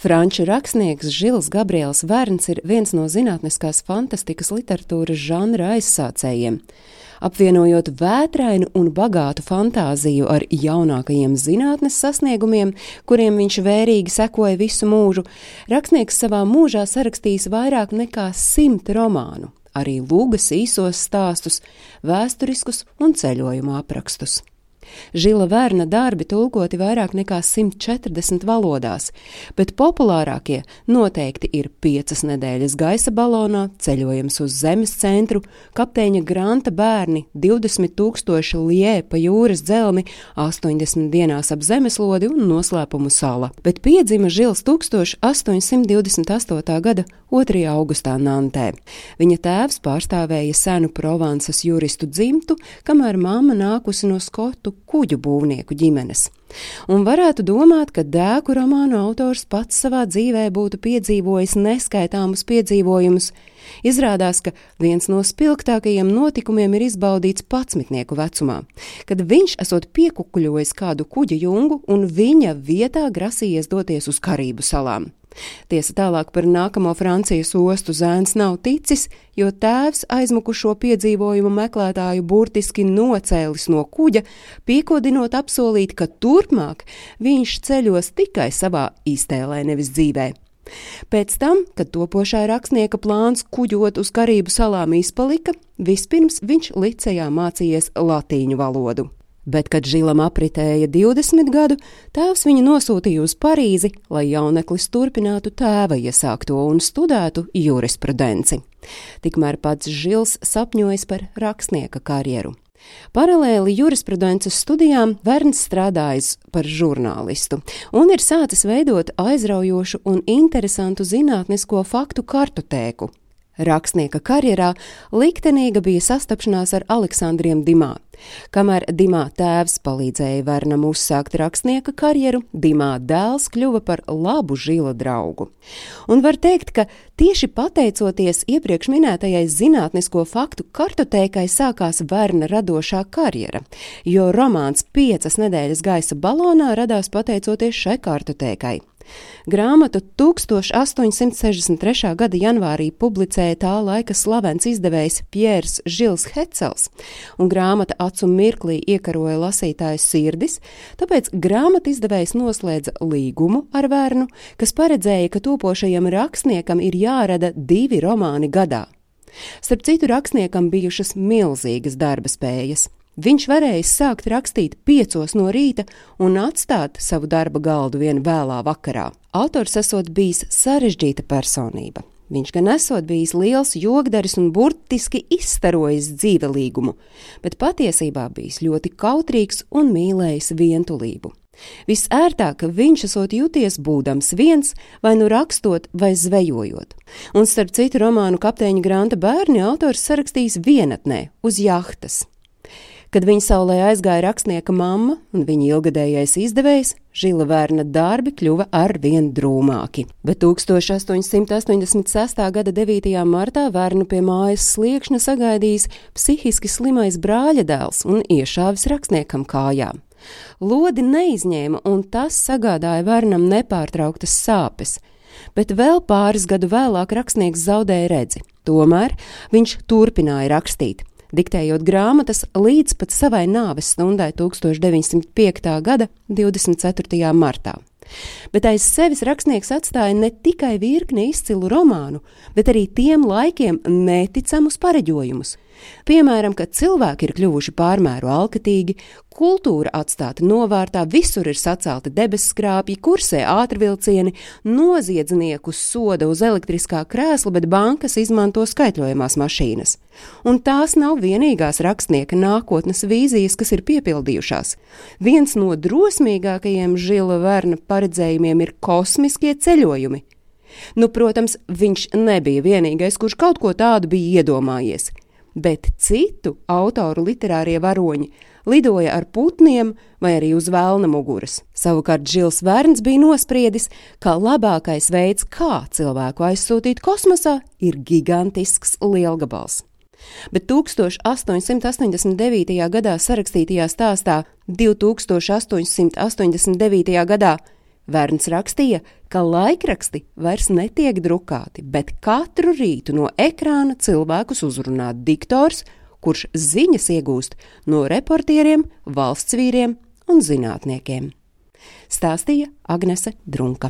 Franču rakstnieks Žils Gabriels Vērns ir viens no zinātniskās fantastikas literatūras žanra aizsācējiem. Apvienojot vētrainu un bagātu fantāziju ar jaunākajiem zinātnes sasniegumiem, kuriem viņš vērīgi sekoja visu mūžu, rakstnieks savā mūžā sarakstījis vairāk nekā simt romānu, arī lūgas īsos stāstus, vēsturiskus un ceļojumu aprakstus. Žila Vērna darbi tulkoti vairāk nekā 140 valodās, bet populārākie noteikti ir piecas nedēļas gaisa balonā, ceļojums uz Zemes centru, kapteiņa Granta bērni, 20 tūkstoši lie pa jūras dzelmi, 80 dienās ap zemeslodi un noslēpumu sala. Bet piedzima Žils 1828. gada 2. augustā Nantē. Viņa tēvs pārstāvēja senu Provansas juristu dzimtu, kamēr mamma nākusi no skotu kuģu būvnieku ģimenes. Un varētu domāt, ka dēku romānu autors pats savā dzīvē būtu piedzīvojis neskaitāmus piedzīvojumus. Izrādās, ka viens no spilgtākajiem notikumiem ir izbaudīts patsmitnieku vecumā, kad viņš esot piekukuļojis kādu kuģa jungu un viņa vietā grasījies doties uz Karību salām. Tiesa tālāk par nākamo Francijas ostu zēns nav ticis, jo tēvs aizmukušo piedzīvojumu meklētāju burtiski nocēlis no kuģa, piekodinot apsolīt, ka turpmāk viņš ceļos tikai savā iztēlē, nevis dzīvē. Pēc tam, kad topošā rakstnieka plāns kuģot uz Karību salām izpalika, vispirms viņš licejā mācījies latīņu valodu bet, kad Žilam apritēja 20 gadu, tēvs viņu nosūtīja uz Parīzi, lai jauneklis turpinātu tēva iesākto un studētu jurisprudenci. Tikmēr pats Žils sapņojas par rakstnieka karjeru. Paralēli jurisprudences studijām Verns strādājis par žurnālistu un ir sācis veidot aizraujošu un interesantu zinātnisko faktu kartotēku, Rakstnieka karjerā liktenīga bija sastapšanās ar Aleksandriem Dimā. Kamēr Dimā tēvs palīdzēja Vernam uzsākt rakstnieka karjeru, Dimā dēls kļuva par labu žila draugu. Un var teikt, ka tieši pateicoties iepriekš minētajai zinātnisko faktu kartotēkai sākās Verna radošā karjera, jo romāns Piecas nedēļas gaisa balonā radās pateicoties šai kartotēkai. Grāmatu 1863. gada janvārī publicēja tā laika slavens izdevējs Piers Žils Hecels, un grāmata acu mirklī iekaroja lasītāju sirdis, tāpēc grāmatu izdevējs noslēdza līgumu ar Vērnu, kas paredzēja, ka topošajam rakstniekam ir jārada divi romāni gadā. Starp citu, rakstniekam bijušas milzīgas darba spējas. Viņš varēja sākt rakstīt piecos no rīta un atstāt savu darba galdu vien vēlā vakarā. Autors esot bijis sarežģīta personība. Viņš gan esot bijis liels jogdaris un burtiski izstarojis dzīvelīgumu, bet patiesībā bijis ļoti kautrīgs un mīlējis vientulību. Visērtāk viņš esot jūties būdams viens, vai nu rakstot, vai zvejojot. Un starp citu romānu kapteiņa Granta bērni autors sarakstījis vienatnē uz jahtas. Kad viņa saulē aizgāja rakstnieka mamma un viņa ilgadējais izdevējs, Žila Vērna darbi kļuva ar vien drūmāki. Bet 1886. gada 9. martā Vērnu pie mājas sliekšņa sagaidījis psihiski slimais brāļa dēls un iešāvis rakstniekam kājām. Lodi neizņēma, un tas sagādāja Vērnam nepārtrauktas sāpes bet vēl pāris gadu vēlāk rakstnieks zaudēja redzi. Tomēr viņš turpināja rakstīt diktējot grāmatas līdz pat savai nāves stundai 1905. gada 24. martā. Bet aiz sevis rakstnieks atstāja ne tikai virkni izcilu romānu, bet arī tiem laikiem neticamus pareģojumus. Piemēram, ka cilvēki ir kļuvuši pārmēru alkatīgi, kultūra atstāta novārtā, visur ir sacelti debesskrāpji, kursē ātrvilcieni, noziedzniekus soda uz elektriskā krēsla, bet bankas izmanto skaitļojamās mašīnas. Un tās nav vienīgās rakstnieka nākotnes vīzijas, kas ir piepildījušās. Viens no drosmīgākajiem Žila Verna paredzējumiem ir kosmiskie ceļojumi. Nu, protams, viņš nebija vienīgais, kurš kaut ko tādu bija iedomājies bet citu autoru literārie varoņi lidoja ar putniem vai arī uz vēlna muguras. Savukārt Žils Vērns bija nospriedis, ka labākais veids, kā cilvēku aizsūtīt kosmosā, ir gigantisks lielgabals. Bet 1889. gadā sarakstītajā stāstā 2889. gadā Vērns rakstīja, ka laikraksti vairs netiek drukāti, bet katru rītu no ekrāna cilvēkus uzrunā diktors, kurš ziņas iegūst no reportieriem, valsts vīriem un zinātniekiem. Stāstīja Agnese Drunka.